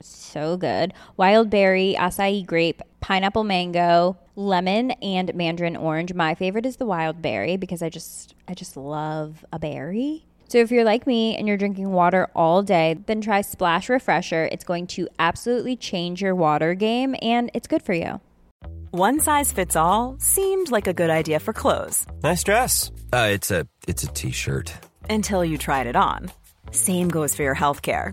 so good. Wild berry, acai grape, pineapple mango, lemon and mandarin orange. My favorite is the wild berry because I just I just love a berry. So if you're like me and you're drinking water all day, then try Splash Refresher. It's going to absolutely change your water game and it's good for you. One size fits all seemed like a good idea for clothes. Nice dress. Uh, it's a it's a t-shirt. Until you tried it on. Same goes for your healthcare.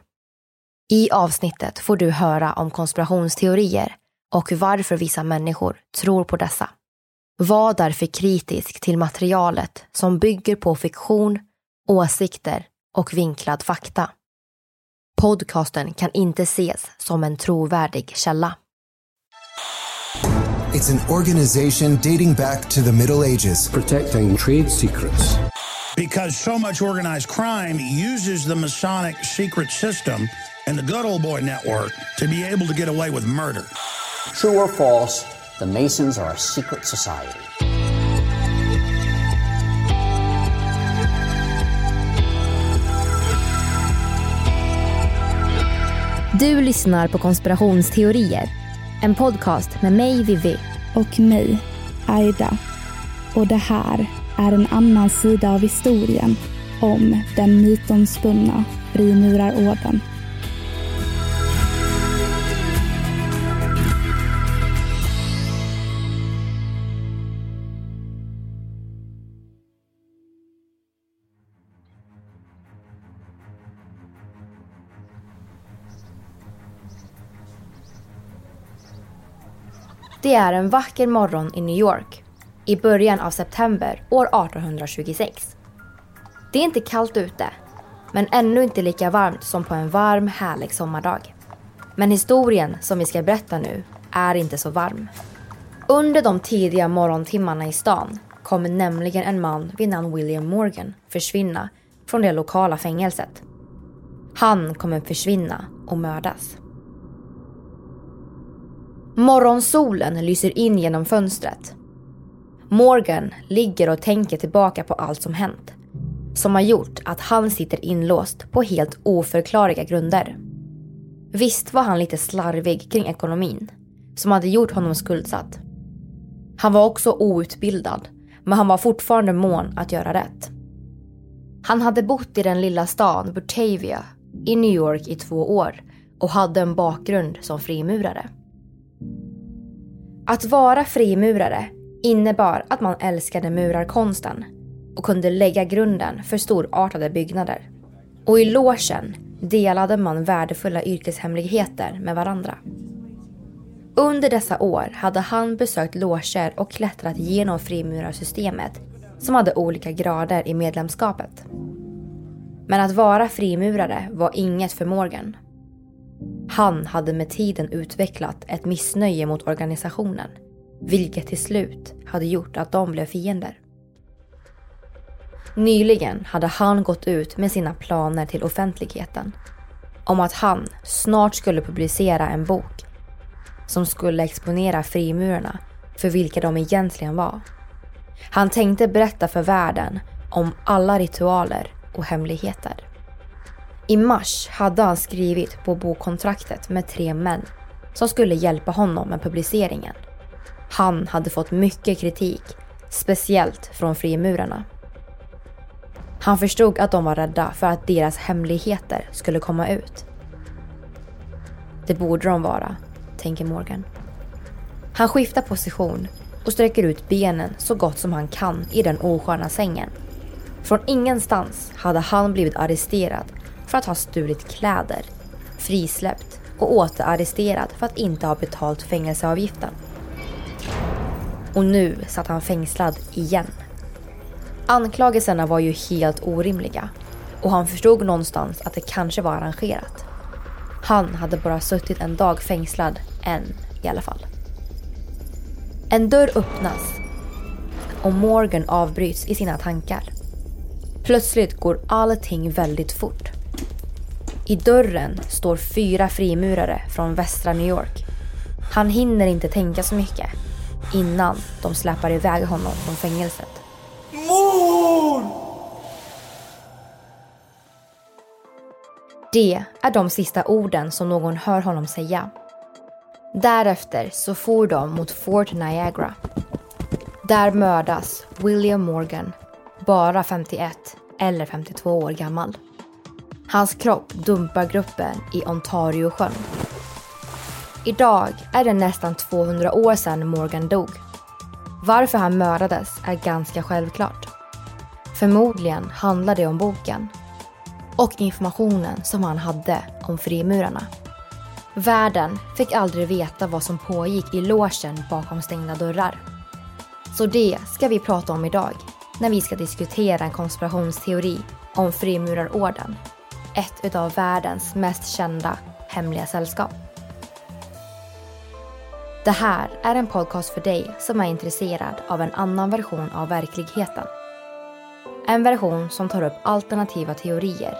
I avsnittet får du höra om konspirationsteorier och varför vissa människor tror på dessa. Var därför kritisk till materialet som bygger på fiktion, åsikter och vinklad fakta. Podcasten kan inte ses som en trovärdig källa. It's an organization dating back to the Middle Ages. protecting trade secrets. because so much organized crime uses the Masonic secret system and the good old boy network to be able to get away with murder. True or false, the Masons are a secret society. Du lyssnar på konspirationsteorier. En podcast med mig Vivi. och mig, Aida. Och det här är en annan sida av historien om den mytomspunna frimurarorden. Det är en vacker morgon i New York i början av september år 1826. Det är inte kallt ute, men ännu inte lika varmt som på en varm, härlig sommardag. Men historien som vi ska berätta nu är inte så varm. Under de tidiga morgontimmarna i stan kommer nämligen en man vid namn William Morgan försvinna från det lokala fängelset. Han kommer försvinna och mördas. Morgonsolen lyser in genom fönstret. Morgan ligger och tänker tillbaka på allt som hänt. Som har gjort att han sitter inlåst på helt oförklarliga grunder. Visst var han lite slarvig kring ekonomin, som hade gjort honom skuldsatt. Han var också outbildad, men han var fortfarande mån att göra rätt. Han hade bott i den lilla stan Batavia i New York i två år och hade en bakgrund som frimurare. Att vara frimurare innebar att man älskade murarkonsten och kunde lägga grunden för storartade byggnader. Och i logen delade man värdefulla yrkeshemligheter med varandra. Under dessa år hade han besökt loger och klättrat genom frimurarsystemet som hade olika grader i medlemskapet. Men att vara frimurare var inget för Morgan. Han hade med tiden utvecklat ett missnöje mot organisationen, vilket till slut hade gjort att de blev fiender. Nyligen hade han gått ut med sina planer till offentligheten om att han snart skulle publicera en bok som skulle exponera frimurarna för vilka de egentligen var. Han tänkte berätta för världen om alla ritualer och hemligheter. I mars hade han skrivit på bokkontraktet med tre män som skulle hjälpa honom med publiceringen. Han hade fått mycket kritik, speciellt från frimurarna. Han förstod att de var rädda för att deras hemligheter skulle komma ut. Det borde de vara, tänker Morgan. Han skiftar position och sträcker ut benen så gott som han kan i den osköna sängen. Från ingenstans hade han blivit arresterad för att ha stulit kläder, frisläppt och återarresterad för att inte ha betalt fängelseavgiften. Och nu satt han fängslad igen. Anklagelserna var ju helt orimliga och han förstod någonstans att det kanske var arrangerat. Han hade bara suttit en dag fängslad, än i alla fall. En dörr öppnas och Morgan avbryts i sina tankar. Plötsligt går allting väldigt fort. I dörren står fyra frimurare från västra New York. Han hinner inte tänka så mycket innan de släpar iväg honom från fängelset. Mord! Det är de sista orden som någon hör honom säga. Därefter så for de mot Fort Niagara. Där mördas William Morgan, bara 51 eller 52 år gammal. Hans kropp dumpar gruppen i Ontariosjön. Idag är det nästan 200 år sedan Morgan dog. Varför han mördades är ganska självklart. Förmodligen handlar det om boken och informationen som han hade om frimurarna. Världen fick aldrig veta vad som pågick i låsen bakom stängda dörrar. Så det ska vi prata om idag när vi ska diskutera en konspirationsteori om frimurarorden. Ett av världens mest kända hemliga sällskap. Det här är en podcast för dig som är intresserad av en annan version av verkligheten. En version som tar upp alternativa teorier,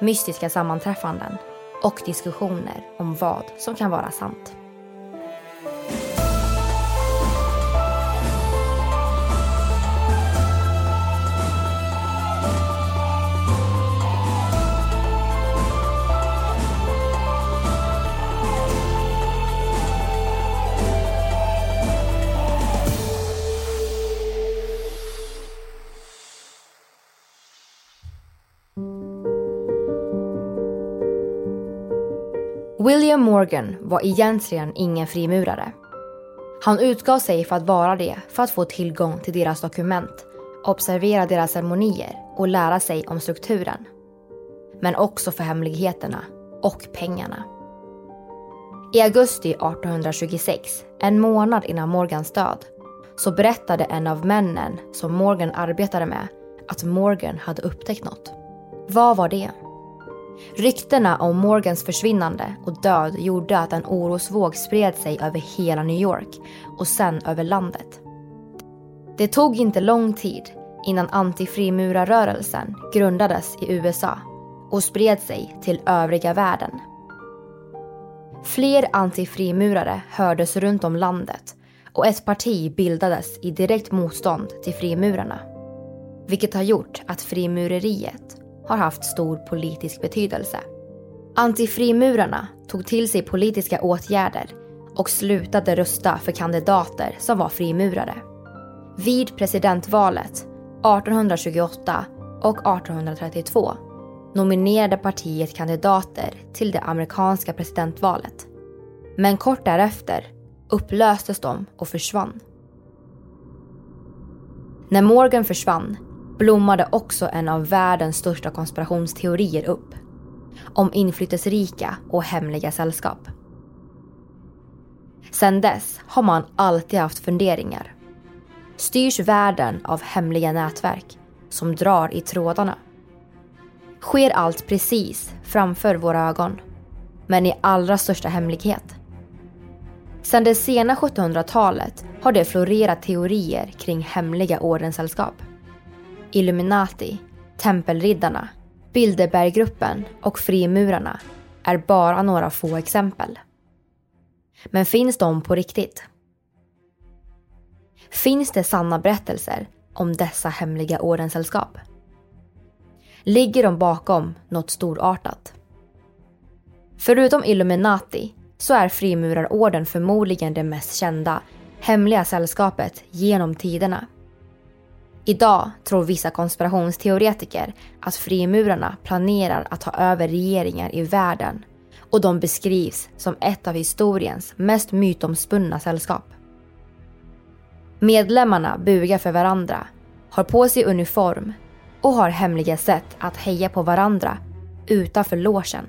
mystiska sammanträffanden och diskussioner om vad som kan vara sant. Morgan var egentligen ingen frimurare. Han utgav sig för att vara det för att få tillgång till deras dokument, observera deras ceremonier och lära sig om strukturen. Men också för hemligheterna och pengarna. I augusti 1826, en månad innan Morgans död, så berättade en av männen som Morgan arbetade med att Morgan hade upptäckt något. Vad var det? Ryktena om Morgans försvinnande och död gjorde att en orosvåg spred sig över hela New York och sen över landet. Det tog inte lång tid innan antifrimurarrörelsen grundades i USA och spred sig till övriga världen. Fler antifrimurare hördes runt om landet och ett parti bildades i direkt motstånd till frimurarna. Vilket har gjort att frimureriet har haft stor politisk betydelse. Antifrimurarna tog till sig politiska åtgärder och slutade rösta för kandidater som var frimurare. Vid presidentvalet 1828 och 1832 nominerade partiet kandidater till det amerikanska presidentvalet. Men kort därefter upplöstes de och försvann. När Morgan försvann blommade också en av världens största konspirationsteorier upp. Om inflytelserika och hemliga sällskap. Sedan dess har man alltid haft funderingar. Styrs världen av hemliga nätverk som drar i trådarna? Sker allt precis framför våra ögon, men i allra största hemlighet? Sedan det sena 1700-talet har det florerat teorier kring hemliga ordenssällskap. Illuminati, Tempelriddarna, Bilderberggruppen och Frimurarna är bara några få exempel. Men finns de på riktigt? Finns det sanna berättelser om dessa hemliga ordenssällskap? Ligger de bakom något storartat? Förutom Illuminati så är frimurarorden förmodligen det mest kända hemliga sällskapet genom tiderna. Idag tror vissa konspirationsteoretiker att frimurarna planerar att ta över regeringar i världen och de beskrivs som ett av historiens mest mytomspunna sällskap. Medlemmarna bugar för varandra, har på sig uniform och har hemliga sätt att heja på varandra utanför logen.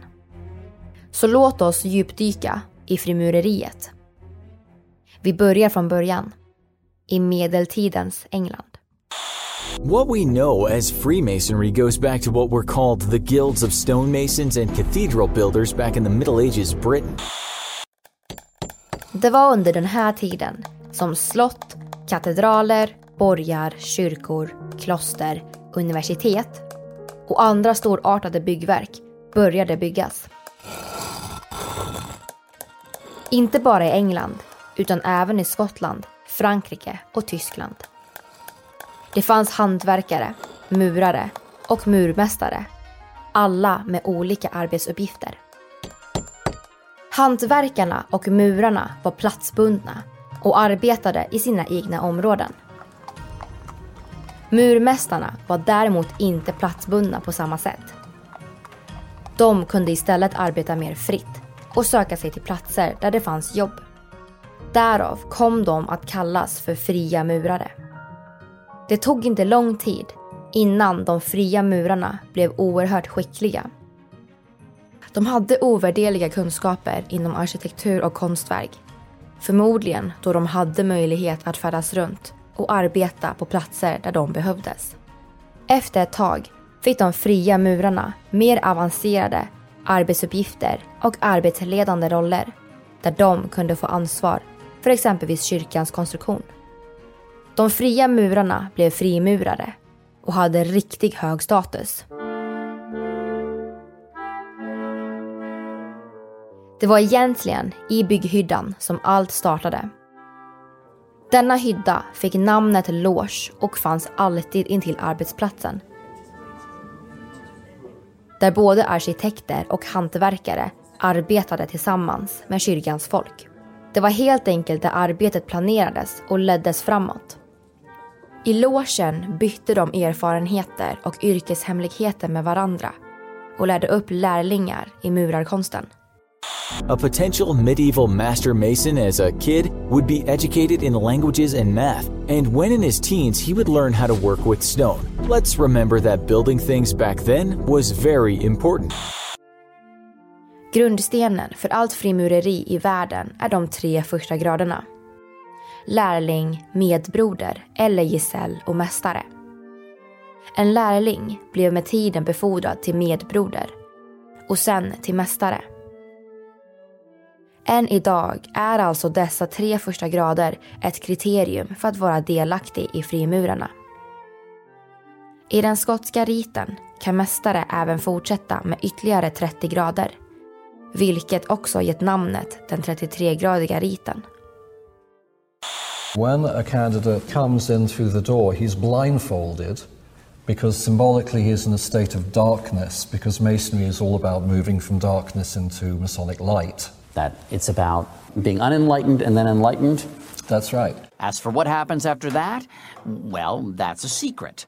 Så låt oss djupdyka i frimureriet. Vi börjar från början, i medeltidens England. What we know as Freemasonry goes back to what were called the guilds of stonemasons and cathedral builders back in the Middle Ages Britain. Det var under den här tiden som slott, katedraler, borgar, kyrkor, kloster, universitet och andra storartade byggverk började byggas. Inte bara i England, utan även i Skottland, Frankrike och Tyskland. Det fanns hantverkare, murare och murmästare. Alla med olika arbetsuppgifter. Hantverkarna och murarna var platsbundna och arbetade i sina egna områden. Murmästarna var däremot inte platsbundna på samma sätt. De kunde istället arbeta mer fritt och söka sig till platser där det fanns jobb. Därav kom de att kallas för fria murare. Det tog inte lång tid innan de fria murarna blev oerhört skickliga. De hade ovärderliga kunskaper inom arkitektur och konstverk. Förmodligen då de hade möjlighet att färdas runt och arbeta på platser där de behövdes. Efter ett tag fick de fria murarna mer avancerade arbetsuppgifter och arbetsledande roller där de kunde få ansvar för exempelvis kyrkans konstruktion. De fria murarna blev frimurare och hade riktigt hög status. Det var egentligen i bygghyddan som allt startade. Denna hydda fick namnet loge och fanns alltid intill arbetsplatsen. Där både arkitekter och hantverkare arbetade tillsammans med kyrkans folk. Det var helt enkelt där arbetet planerades och leddes framåt. I logen bytte de erfarenheter och yrkeshemligheter med varandra och lärde upp lärlingar i murarkonsten. A potential medieval master mason as a kid would be educated in languages and math, and when in his teens, he would learn how to work with stone. Let's remember that building things back then was very important. Grundstenen för allt frimureri i världen är de tre första graderna. Lärling, medbroder eller gesäll och mästare. En lärling blev med tiden befordrad till medbroder och sen till mästare. Än idag är alltså dessa tre första grader ett kriterium för att vara delaktig i frimurarna. I den skotska riten kan mästare även fortsätta med ytterligare 30 grader, vilket också gett namnet den 33-gradiga riten. When a candidate comes in through the door, he's blindfolded because symbolically he's in a state of darkness, because Masonry is all about moving from darkness into Masonic light. That it's about being unenlightened and then enlightened. That's right. As for what happens after that, well, that's a secret.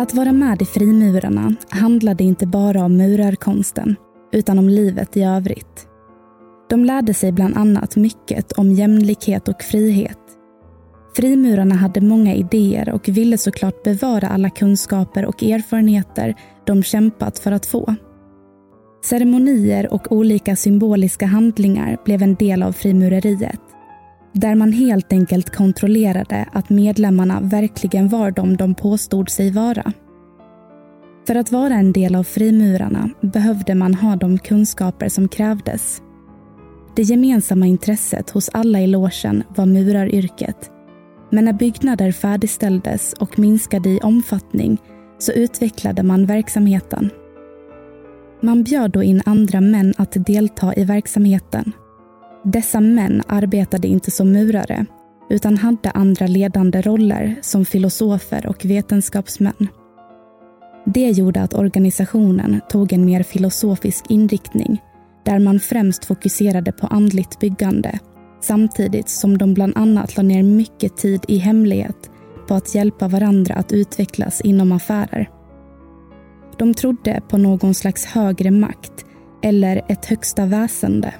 Att vara med i Frimurarna handlade inte bara om murarkonsten, utan om livet i övrigt. De lärde sig bland annat mycket om jämlikhet och frihet. Frimurarna hade många idéer och ville såklart bevara alla kunskaper och erfarenheter de kämpat för att få. Ceremonier och olika symboliska handlingar blev en del av frimureriet. Där man helt enkelt kontrollerade att medlemmarna verkligen var de de påstod sig vara. För att vara en del av frimurarna behövde man ha de kunskaper som krävdes. Det gemensamma intresset hos alla i logen var muraryrket. Men när byggnader färdigställdes och minskade i omfattning så utvecklade man verksamheten. Man bjöd då in andra män att delta i verksamheten dessa män arbetade inte som murare utan hade andra ledande roller som filosofer och vetenskapsmän. Det gjorde att organisationen tog en mer filosofisk inriktning där man främst fokuserade på andligt byggande samtidigt som de bland annat la ner mycket tid i hemlighet på att hjälpa varandra att utvecklas inom affärer. De trodde på någon slags högre makt eller ett högsta väsende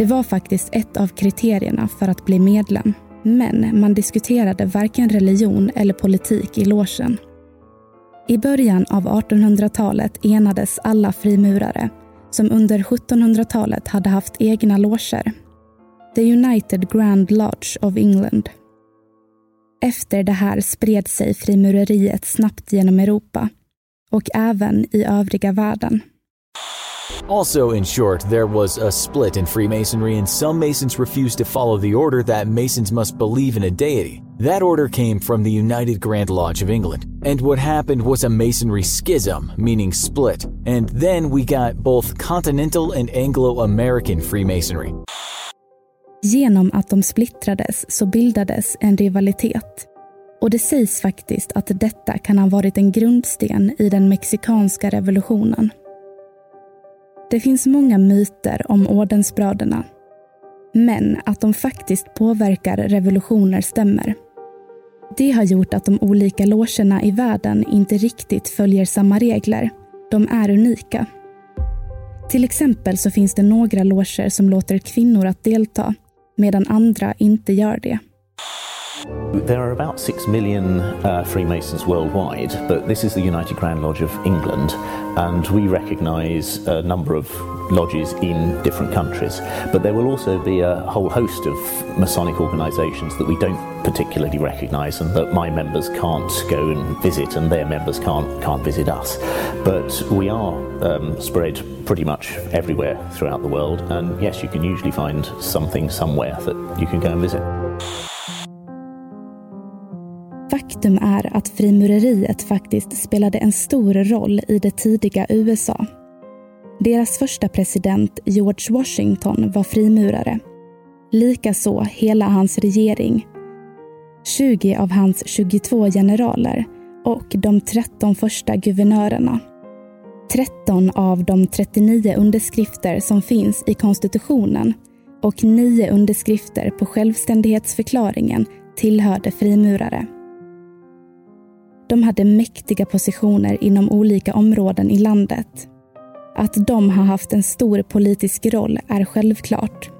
det var faktiskt ett av kriterierna för att bli medlem. Men man diskuterade varken religion eller politik i logen. I början av 1800-talet enades alla frimurare som under 1700-talet hade haft egna loger. The United Grand Lodge of England. Efter det här spred sig frimureriet snabbt genom Europa och även i övriga världen. Also, in short, there was a split in Freemasonry, and some Masons refused to follow the order that Masons must believe in a deity. That order came from the United Grand Lodge of England. And what happened was a Masonry schism, meaning split. And then we got both continental and Anglo American Freemasonry. Genom att de splittrades så bildades en rivalitet. Och det sägs faktiskt att detta kan ha varit en grundsten i den mexikanska revolutionen. Det finns många myter om ordensbröderna. Men att de faktiskt påverkar revolutioner stämmer. Det har gjort att de olika logerna i världen inte riktigt följer samma regler. De är unika. Till exempel så finns det några loger som låter kvinnor att delta medan andra inte gör det. There are about six million uh, Freemasons worldwide, but this is the United Grand Lodge of England, and we recognise a number of lodges in different countries. But there will also be a whole host of Masonic organisations that we don't particularly recognise and that my members can't go and visit, and their members can't can't visit us. But we are um, spread pretty much everywhere throughout the world, and yes, you can usually find something somewhere that you can go and visit. Faktum är att frimureriet faktiskt spelade en stor roll i det tidiga USA. Deras första president George Washington var frimurare. Likaså hela hans regering. 20 av hans 22 generaler och de 13 första guvernörerna. 13 av de 39 underskrifter som finns i konstitutionen och 9 underskrifter på självständighetsförklaringen tillhörde frimurare. De hade mäktiga positioner inom olika områden i landet. Att de har haft en stor politisk roll är självklart.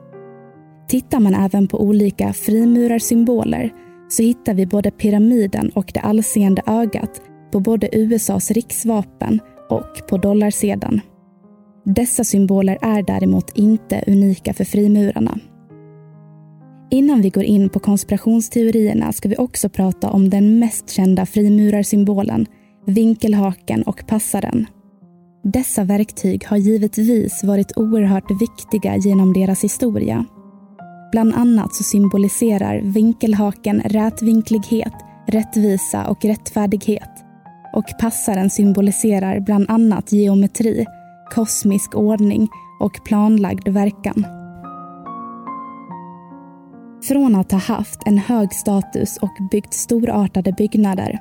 Tittar man även på olika frimurarsymboler så hittar vi både pyramiden och det allseende ögat på både USAs riksvapen och på dollarsedeln. Dessa symboler är däremot inte unika för frimurarna. Innan vi går in på konspirationsteorierna ska vi också prata om den mest kända frimurarsymbolen, vinkelhaken och passaren. Dessa verktyg har givetvis varit oerhört viktiga genom deras historia. Bland annat så symboliserar vinkelhaken rätvinklighet, rättvisa och rättfärdighet. Och passaren symboliserar bland annat geometri, kosmisk ordning och planlagd verkan. Från att ha haft en hög status och byggt storartade byggnader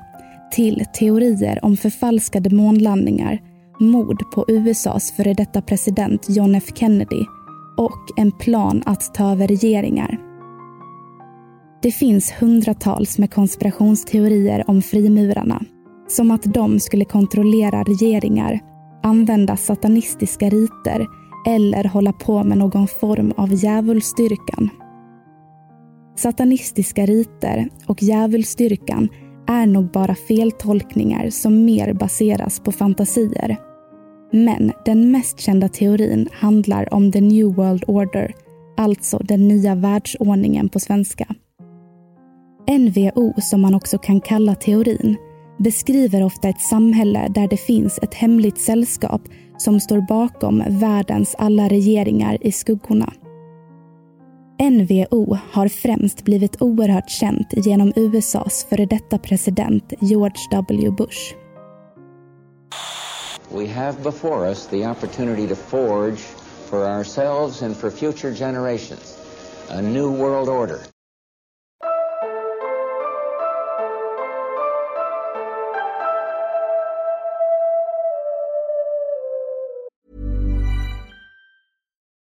till teorier om förfalskade månlandningar, mord på USAs före detta president John F Kennedy och en plan att ta över regeringar. Det finns hundratals med konspirationsteorier om frimurarna. Som att de skulle kontrollera regeringar, använda satanistiska riter eller hålla på med någon form av djävulsdyrkan. Satanistiska riter och djävulsdyrkan är nog bara feltolkningar som mer baseras på fantasier. Men den mest kända teorin handlar om the new world order, alltså den nya världsordningen på svenska. NVO, som man också kan kalla teorin, beskriver ofta ett samhälle där det finns ett hemligt sällskap som står bakom världens alla regeringar i skuggorna. NVO har främst blivit oerhört känt genom USAs före detta president George W. Bush. We have before us the opportunity to forge for ourselves and for future generations a new world order.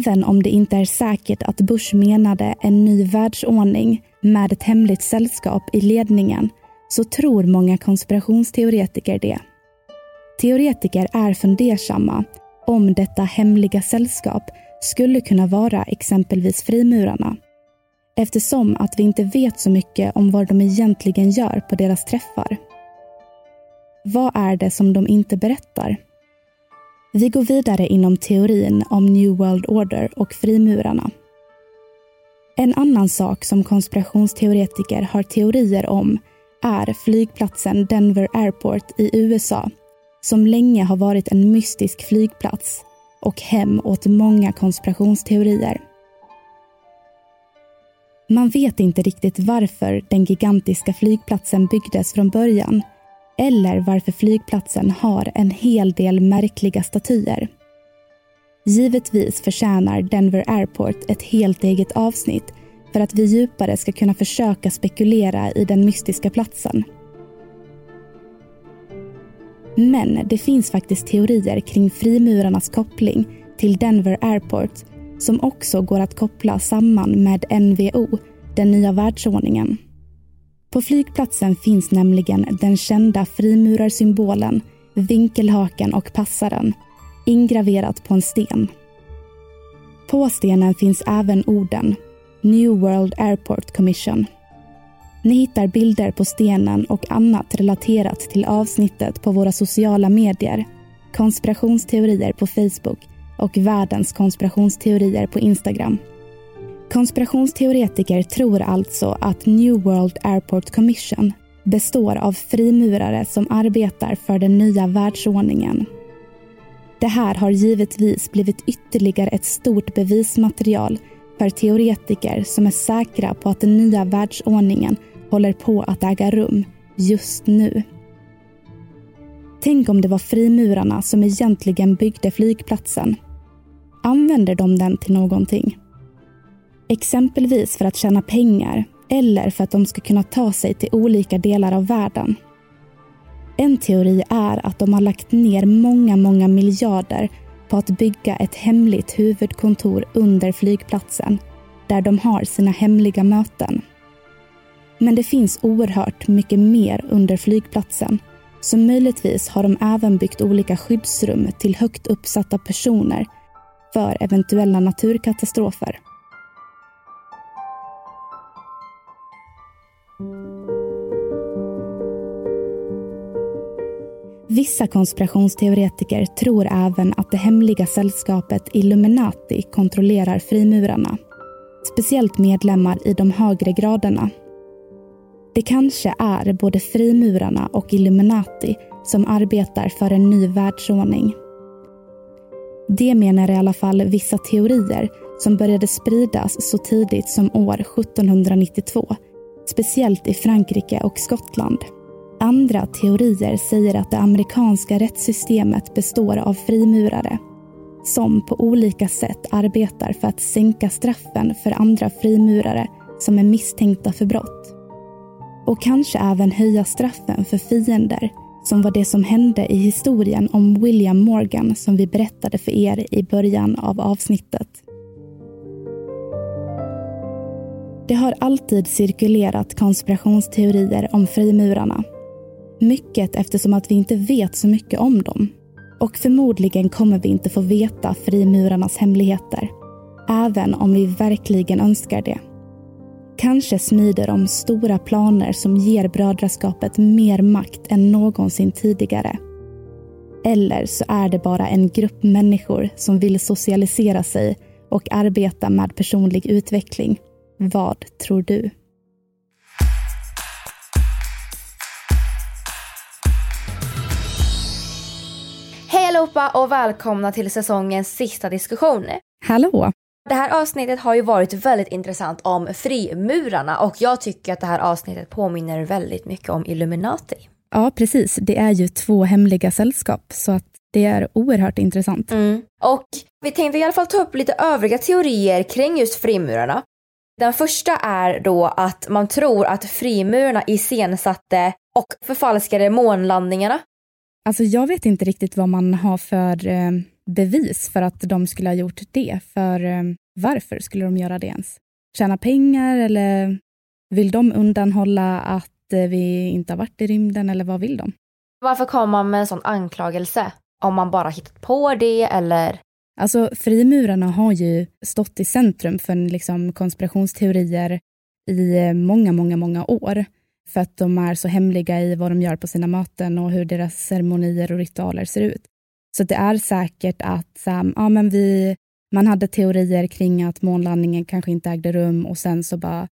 Även om det inte är säkert att Bush menade en ny världsordning med ett hemligt sällskap i ledningen så tror många konspirationsteoretiker det. Teoretiker är fundersamma om detta hemliga sällskap skulle kunna vara exempelvis frimurarna. Eftersom att vi inte vet så mycket om vad de egentligen gör på deras träffar. Vad är det som de inte berättar? Vi går vidare inom teorin om New World Order och frimurarna. En annan sak som konspirationsteoretiker har teorier om är flygplatsen Denver Airport i USA som länge har varit en mystisk flygplats och hem åt många konspirationsteorier. Man vet inte riktigt varför den gigantiska flygplatsen byggdes från början eller varför flygplatsen har en hel del märkliga statyer. Givetvis förtjänar Denver Airport ett helt eget avsnitt för att vi djupare ska kunna försöka spekulera i den mystiska platsen. Men det finns faktiskt teorier kring frimurarnas koppling till Denver Airport som också går att koppla samman med NVO, den nya världsordningen. På flygplatsen finns nämligen den kända frimurarsymbolen, vinkelhaken och passaren ingraverat på en sten. På stenen finns även orden New World Airport Commission. Ni hittar bilder på stenen och annat relaterat till avsnittet på våra sociala medier, konspirationsteorier på Facebook och världens konspirationsteorier på Instagram. Konspirationsteoretiker tror alltså att New World Airport Commission består av frimurare som arbetar för den nya världsordningen. Det här har givetvis blivit ytterligare ett stort bevismaterial för teoretiker som är säkra på att den nya världsordningen håller på att äga rum just nu. Tänk om det var frimurarna som egentligen byggde flygplatsen. Använder de den till någonting? Exempelvis för att tjäna pengar eller för att de ska kunna ta sig till olika delar av världen. En teori är att de har lagt ner många, många miljarder på att bygga ett hemligt huvudkontor under flygplatsen där de har sina hemliga möten. Men det finns oerhört mycket mer under flygplatsen så möjligtvis har de även byggt olika skyddsrum till högt uppsatta personer för eventuella naturkatastrofer. Vissa konspirationsteoretiker tror även att det hemliga sällskapet Illuminati kontrollerar frimurarna. Speciellt medlemmar i de högre graderna. Det kanske är både frimurarna och Illuminati som arbetar för en ny världsordning. Det menar i alla fall vissa teorier som började spridas så tidigt som år 1792. Speciellt i Frankrike och Skottland. Andra teorier säger att det amerikanska rättssystemet består av frimurare som på olika sätt arbetar för att sänka straffen för andra frimurare som är misstänkta för brott. Och kanske även höja straffen för fiender som var det som hände i historien om William Morgan som vi berättade för er i början av avsnittet. Det har alltid cirkulerat konspirationsteorier om frimurarna mycket eftersom att vi inte vet så mycket om dem. Och förmodligen kommer vi inte få veta frimurarnas hemligheter. Även om vi verkligen önskar det. Kanske smider de stora planer som ger brödraskapet mer makt än någonsin tidigare. Eller så är det bara en grupp människor som vill socialisera sig och arbeta med personlig utveckling. Vad tror du? Allihopa och välkomna till säsongens sista diskussion. Hallå! Det här avsnittet har ju varit väldigt intressant om frimurarna och jag tycker att det här avsnittet påminner väldigt mycket om Illuminati. Ja, precis. Det är ju två hemliga sällskap så att det är oerhört intressant. Mm. Och vi tänkte i alla fall ta upp lite övriga teorier kring just frimurarna. Den första är då att man tror att frimurarna iscensatte och förfalskade månlandningarna Alltså jag vet inte riktigt vad man har för eh, bevis för att de skulle ha gjort det. För eh, varför skulle de göra det ens? Tjäna pengar eller vill de undanhålla att eh, vi inte har varit i rymden eller vad vill de? Varför kommer man med en sån anklagelse? Om man bara hittat på det eller? Alltså frimurarna har ju stått i centrum för liksom, konspirationsteorier i många, många, många år för att de är så hemliga i vad de gör på sina möten och hur deras ceremonier och ritualer ser ut. Så det är säkert att um, ja, men vi, man hade teorier kring att månlandningen kanske inte ägde rum och sen så bara,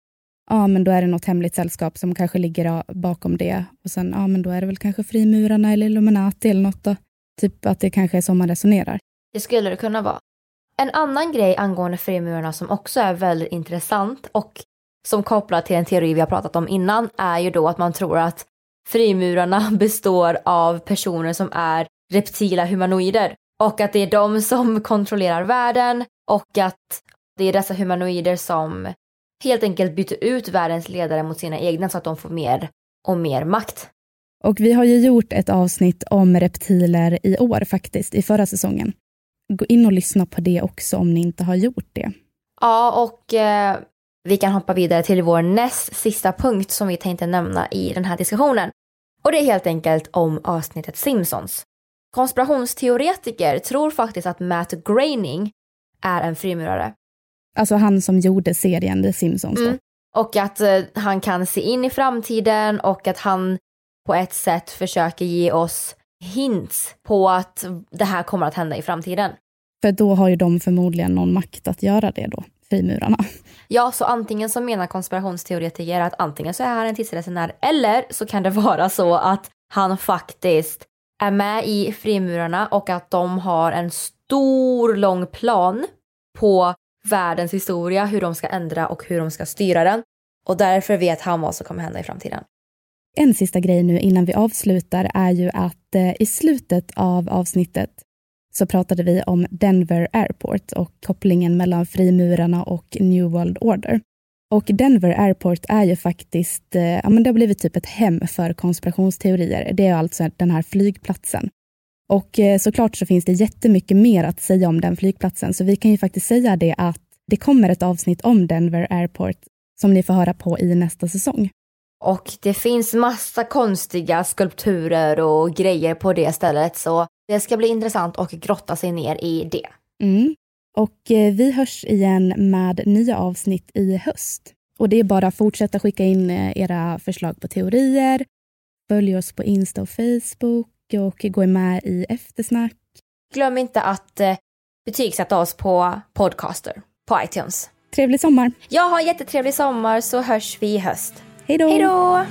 ja men då är det något hemligt sällskap som kanske ligger bakom det och sen, ja men då är det väl kanske frimurarna eller Illuminati eller något då. Typ att det kanske är så man resonerar. Det skulle det kunna vara. En annan grej angående frimurarna som också är väldigt intressant och som kopplar till en teori vi har pratat om innan är ju då att man tror att frimurarna består av personer som är reptila humanoider. och att det är de som kontrollerar världen och att det är dessa humanoider som helt enkelt byter ut världens ledare mot sina egna så att de får mer och mer makt. Och vi har ju gjort ett avsnitt om reptiler i år faktiskt, i förra säsongen. Gå in och lyssna på det också om ni inte har gjort det. Ja, och eh, vi kan hoppa vidare till vår näst sista punkt som vi tänkte nämna i den här diskussionen. Och det är helt enkelt om avsnittet Simpsons. Konspirationsteoretiker tror faktiskt att Matt Groening är en frimurare. Alltså han som gjorde serien The Simpsons. Mm. Och att eh, han kan se in i framtiden och att han på ett sätt försöker ge oss hints på att det här kommer att hända i framtiden. För då har ju de förmodligen någon makt att göra det då, frimurarna. Ja, så antingen så menar konspirationsteoretiker att antingen så är han en tidsresenär eller så kan det vara så att han faktiskt är med i frimurarna och att de har en stor lång plan på världens historia, hur de ska ändra och hur de ska styra den. Och därför vet han vad som kommer hända i framtiden. En sista grej nu innan vi avslutar är ju att eh, i slutet av avsnittet så pratade vi om Denver Airport och kopplingen mellan frimurarna och New World Order. Och Denver Airport är ju faktiskt, eh, ja men det har blivit typ ett hem för konspirationsteorier. Det är alltså den här flygplatsen. Och eh, såklart så finns det jättemycket mer att säga om den flygplatsen, så vi kan ju faktiskt säga det att det kommer ett avsnitt om Denver Airport som ni får höra på i nästa säsong. Och det finns massa konstiga skulpturer och grejer på det stället, så det ska bli intressant att grotta sig ner i det. Mm. Och eh, vi hörs igen med nya avsnitt i höst. Och det är bara att fortsätta skicka in eh, era förslag på teorier. Följ oss på Insta och Facebook och gå med i eftersnack. Glöm inte att eh, betygsätta oss på Podcaster på iTunes. Trevlig sommar! Jag har en jättetrevlig sommar så hörs vi i höst. Hej då! Hej då!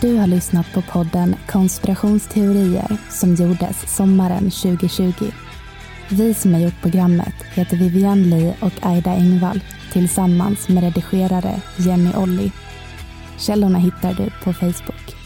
Du har lyssnat på podden Konspirationsteorier som gjordes sommaren 2020. Vi som har gjort programmet heter Vivian Lee och Aida Engvall tillsammans med redigerare Jenny Olli. Källorna hittar du på Facebook.